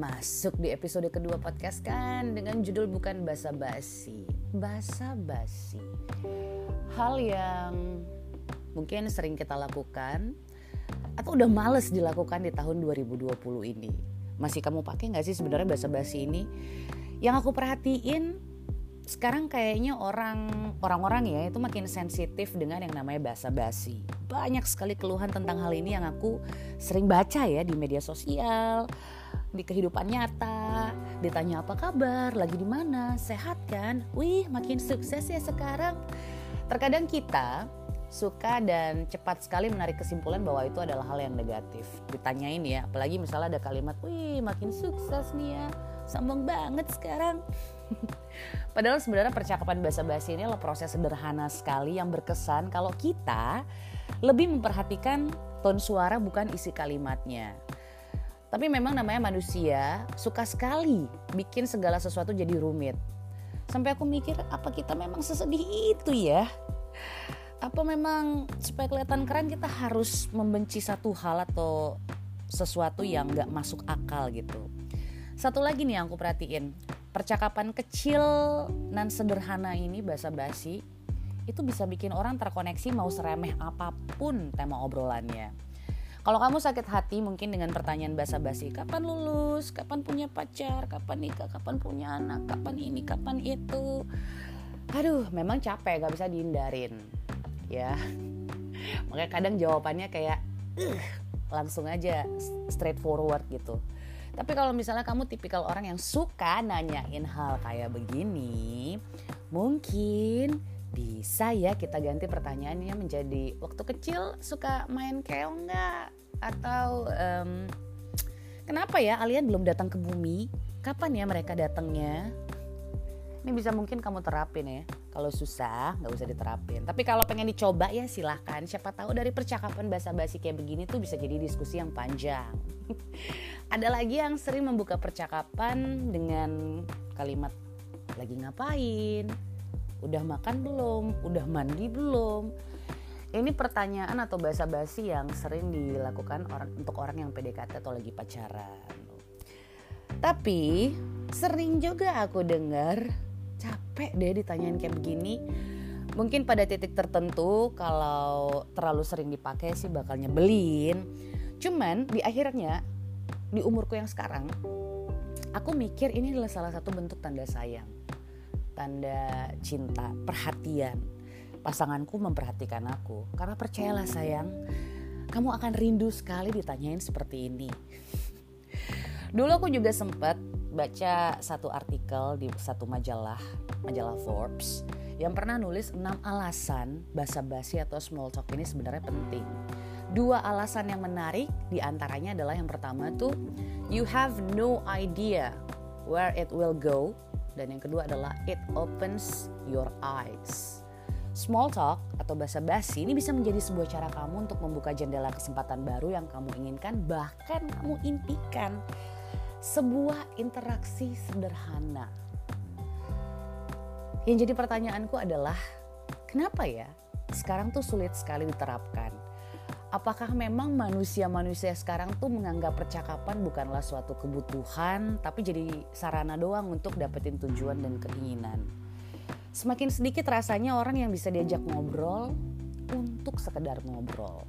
masuk di episode kedua podcast kan dengan judul bukan basa-basi. Basa-basi. Hal yang mungkin sering kita lakukan atau udah males dilakukan di tahun 2020 ini. Masih kamu pakai nggak sih sebenarnya basa-basi ini? Yang aku perhatiin sekarang kayaknya orang orang-orang ya itu makin sensitif dengan yang namanya basa-basi. Banyak sekali keluhan tentang hal ini yang aku sering baca ya di media sosial, di kehidupan nyata. Ditanya apa kabar, lagi di mana, sehat kan? Wih, makin sukses ya sekarang. Terkadang kita suka dan cepat sekali menarik kesimpulan bahwa itu adalah hal yang negatif. Ditanyain ya, apalagi misalnya ada kalimat, wih makin sukses nih ya, sombong banget sekarang. Padahal sebenarnya percakapan basa-basi ini adalah proses sederhana sekali yang berkesan kalau kita lebih memperhatikan ton suara bukan isi kalimatnya. Tapi memang namanya manusia suka sekali bikin segala sesuatu jadi rumit. Sampai aku mikir apa kita memang sesedih itu ya? Apa memang supaya kelihatan keren kita harus membenci satu hal atau sesuatu yang gak masuk akal gitu. Satu lagi nih yang aku perhatiin, percakapan kecil dan sederhana ini bahasa basi itu bisa bikin orang terkoneksi mau seremeh apa pun tema obrolannya. Kalau kamu sakit hati mungkin dengan pertanyaan basa-basi, kapan lulus, kapan punya pacar, kapan nikah, kapan punya anak, kapan ini, kapan itu. Aduh, memang capek, gak bisa dihindarin. Ya, makanya kadang jawabannya kayak, langsung aja straightforward gitu. Tapi kalau misalnya kamu tipikal orang yang suka nanyain hal kayak begini, mungkin bisa ya kita ganti pertanyaannya menjadi waktu kecil suka main keong nggak? Atau um, kenapa ya kalian belum datang ke bumi? Kapan ya mereka datangnya? Ini bisa mungkin kamu terapin ya. Kalau susah nggak usah diterapin. Tapi kalau pengen dicoba ya silahkan. Siapa tahu dari percakapan basa-basi kayak begini tuh bisa jadi diskusi yang panjang. Ada lagi yang sering membuka percakapan dengan kalimat lagi ngapain, udah makan belum, udah mandi belum. Ini pertanyaan atau basa-basi yang sering dilakukan orang untuk orang yang PDKT atau lagi pacaran. Tapi sering juga aku dengar capek deh ditanyain kayak begini mungkin pada titik tertentu kalau terlalu sering dipakai sih bakal nyebelin cuman di akhirnya di umurku yang sekarang aku mikir ini adalah salah satu bentuk tanda sayang tanda cinta perhatian. Pasanganku memperhatikan aku. Karena percayalah sayang kamu akan rindu sekali ditanyain seperti ini. Dulu aku juga sempat baca satu artikel di satu majalah, majalah Forbes yang pernah nulis 6 alasan basa-basi atau small talk ini sebenarnya penting. Dua alasan yang menarik di antaranya adalah yang pertama tuh you have no idea where it will go dan yang kedua adalah it opens your eyes. Small talk atau basa-basi ini bisa menjadi sebuah cara kamu untuk membuka jendela kesempatan baru yang kamu inginkan bahkan kamu impikan sebuah interaksi sederhana. Yang jadi pertanyaanku adalah, kenapa ya sekarang tuh sulit sekali diterapkan? Apakah memang manusia-manusia sekarang tuh menganggap percakapan bukanlah suatu kebutuhan, tapi jadi sarana doang untuk dapetin tujuan dan keinginan? Semakin sedikit rasanya orang yang bisa diajak ngobrol untuk sekedar ngobrol.